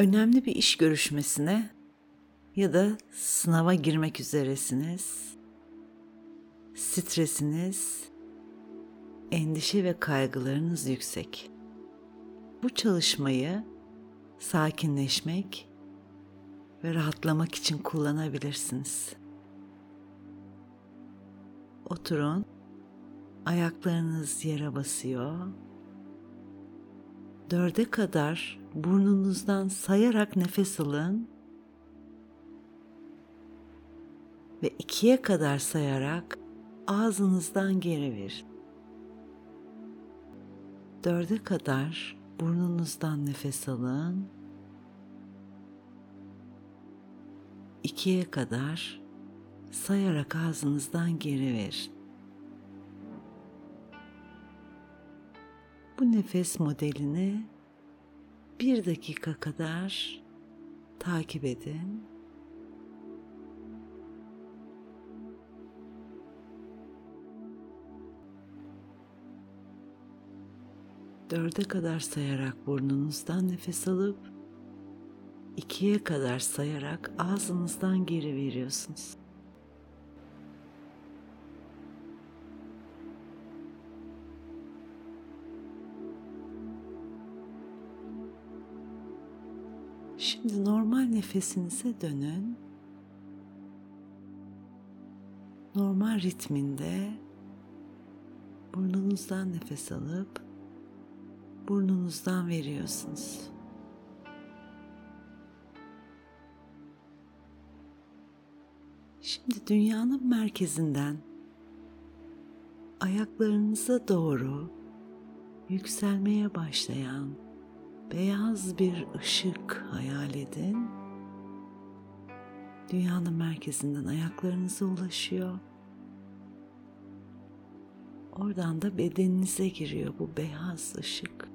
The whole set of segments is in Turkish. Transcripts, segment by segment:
önemli bir iş görüşmesine ya da sınava girmek üzeresiniz. Stresiniz, endişe ve kaygılarınız yüksek. Bu çalışmayı sakinleşmek ve rahatlamak için kullanabilirsiniz. Oturun. Ayaklarınız yere basıyor. Dörde kadar burnunuzdan sayarak nefes alın. Ve ikiye kadar sayarak ağzınızdan geri verin. Dörde kadar burnunuzdan nefes alın. İkiye kadar sayarak ağzınızdan geri verin. Bu nefes modelini bir dakika kadar takip edin. Dörde kadar sayarak burnunuzdan nefes alıp ikiye kadar sayarak ağzınızdan geri veriyorsunuz. Şimdi normal nefesinize dönün. Normal ritminde burnunuzdan nefes alıp burnunuzdan veriyorsunuz. Şimdi dünyanın merkezinden ayaklarınıza doğru yükselmeye başlayan beyaz bir ışık hayal edin. Dünyanın merkezinden ayaklarınıza ulaşıyor. Oradan da bedeninize giriyor bu beyaz ışık.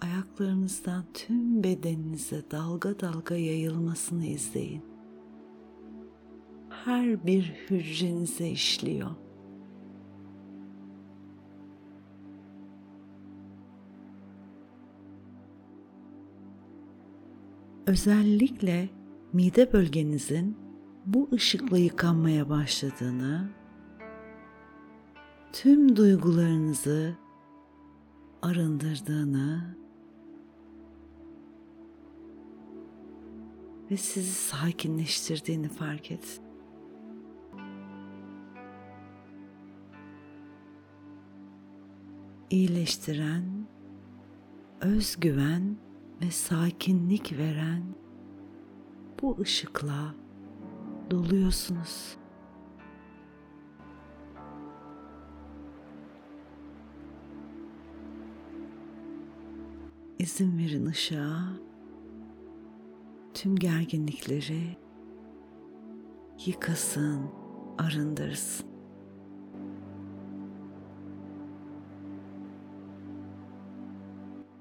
Ayaklarınızdan tüm bedeninize dalga dalga yayılmasını izleyin. Her bir hücrenize işliyor. Özellikle mide bölgenizin bu ışıkla yıkanmaya başladığını, tüm duygularınızı arındırdığını ve sizi sakinleştirdiğini fark et. İyileştiren, özgüven ve sakinlik veren bu ışıkla doluyorsunuz. İzin verin ışığa tüm gerginlikleri yıkasın, arındırsın.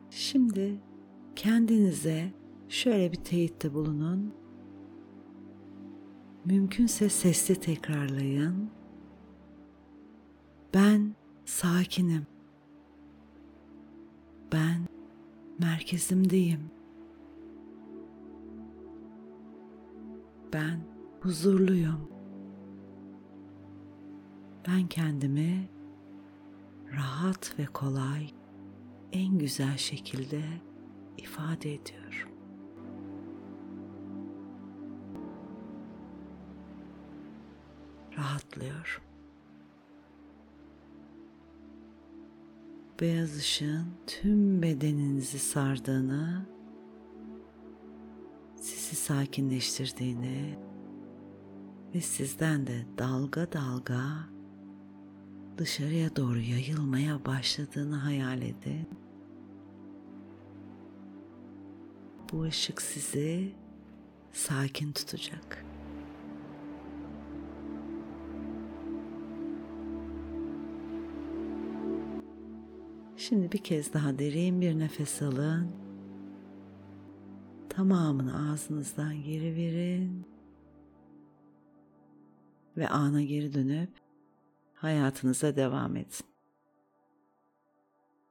Şimdi kendinize şöyle bir teyitte bulunun. Mümkünse sesli tekrarlayın. Ben sakinim. Ben merkezimdeyim. Ben huzurluyum. Ben kendimi rahat ve kolay en güzel şekilde ifade ediyorum. Rahatlıyorum. Beyaz ışığın tüm bedeninizi sardığını, sizi sakinleştirdiğini ve sizden de dalga dalga dışarıya doğru yayılmaya başladığını hayal edin. Bu ışık sizi sakin tutacak. Şimdi bir kez daha derin bir nefes alın. Tamamını ağzınızdan geri verin. Ve ana geri dönüp hayatınıza devam edin.